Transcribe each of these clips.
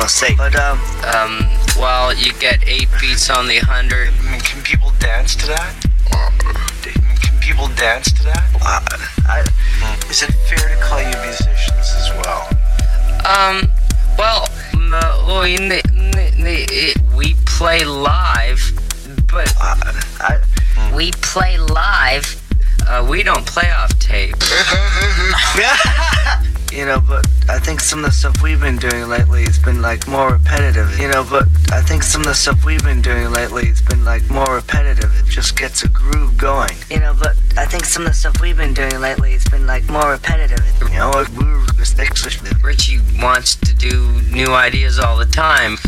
Yeah. Well, but um, Um, well, you get eight beats on the hundred. I mean, can people dance to that? Can people dance to that? uh, I, Is it fair to call you musicians as well? Um, well, uh, we, play live, but uh, I, we play live. Uh, we don't play off tape. you know, but I think some of the stuff we've been doing lately has been like more repetitive. You know, but I think some of the stuff we've been doing lately has been like more repetitive. It just gets a groove going. You know, but I think some of the stuff we've been doing lately has been like more repetitive. You know, we're the Richie wants to do new ideas all the time.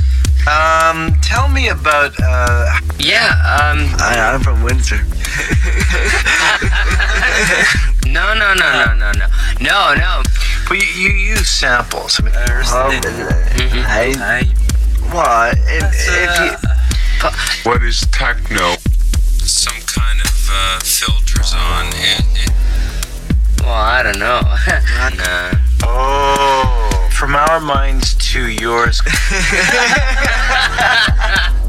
Um, tell me about uh, Yeah, um, I, I'm from Windsor. no, no, no, no, no, no, no, no. Well, you, you use samples. I mean, there's Um, Mhm. I, I, well, if, if you, What is techno? some kind of uh, filters on and it Well, I don't know. nah. oh, from our minds to yours.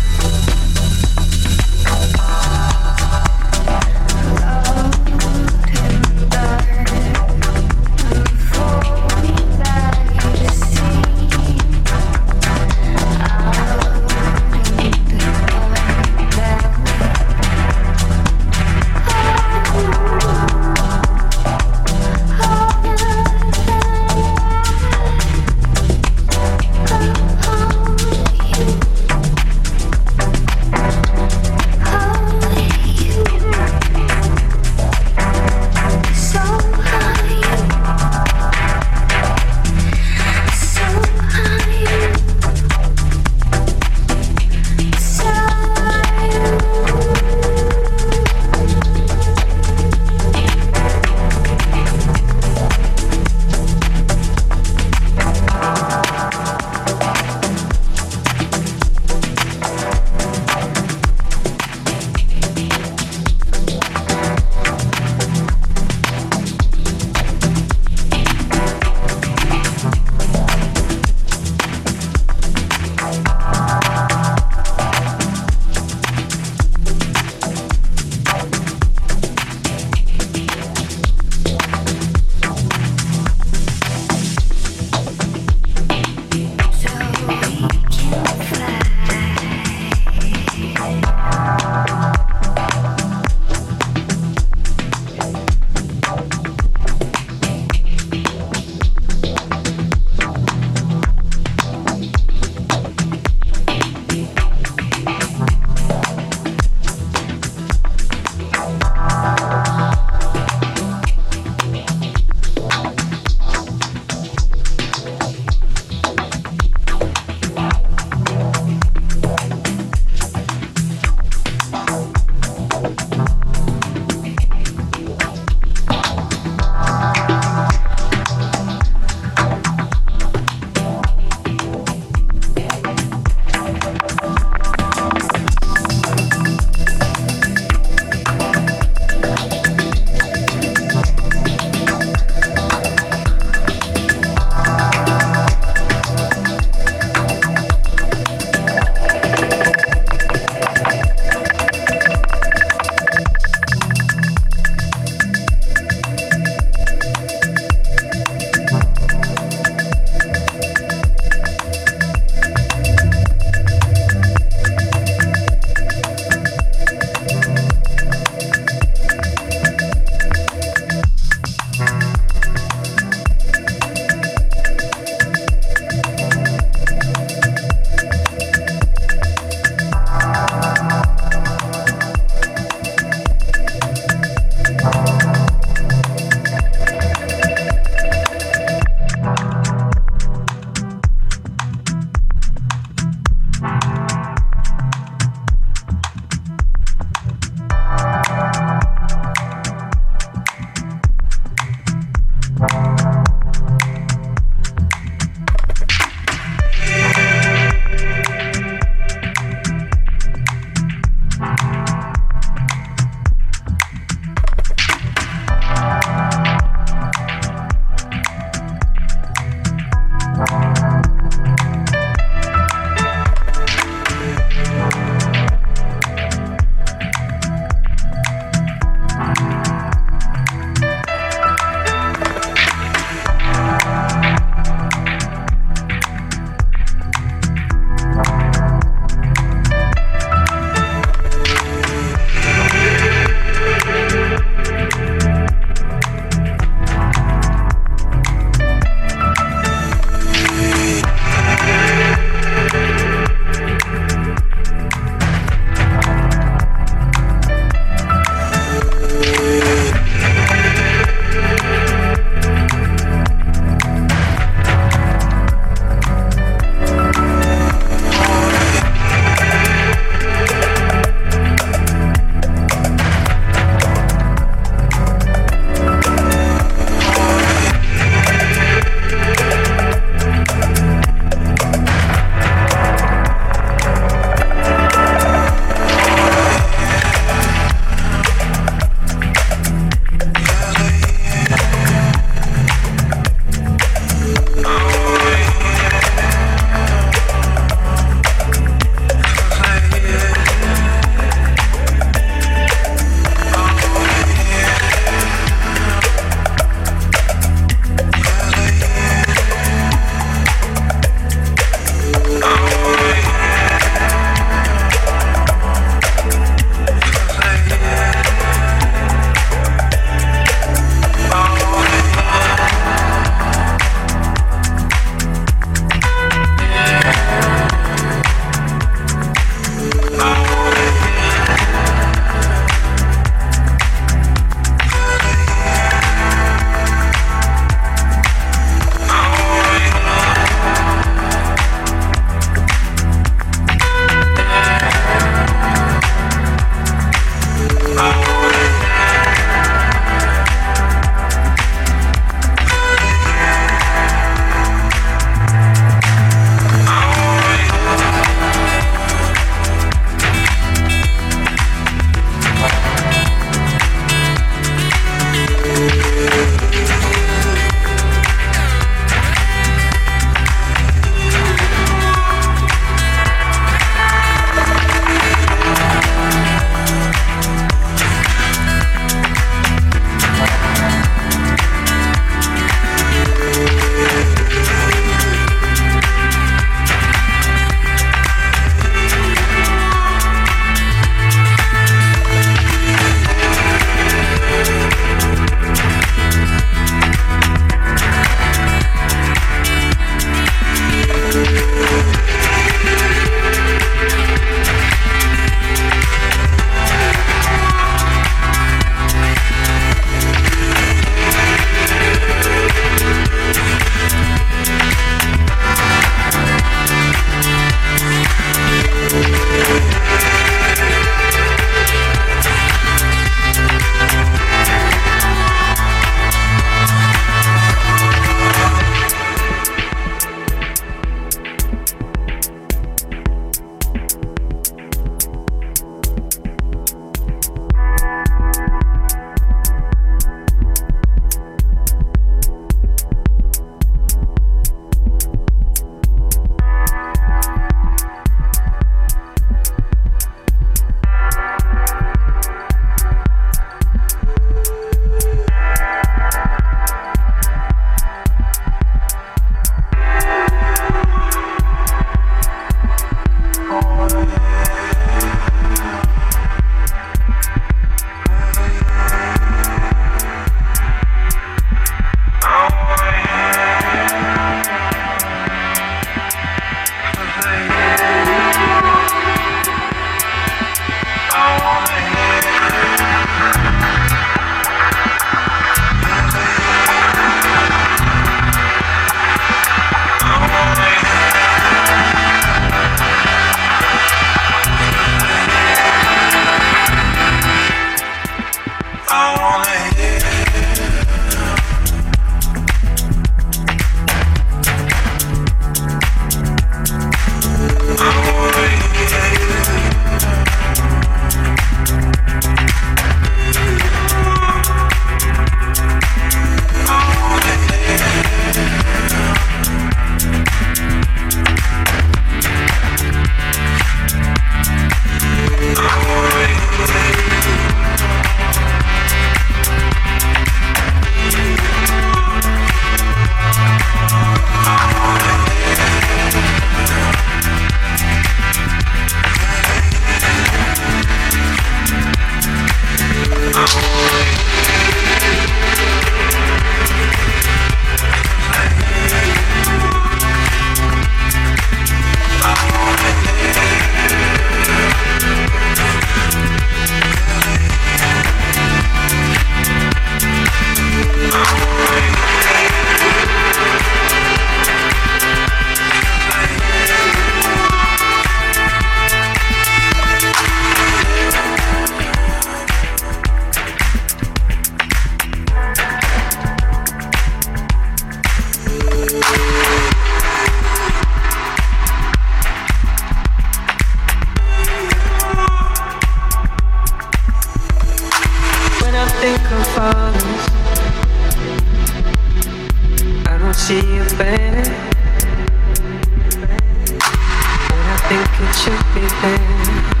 should be there.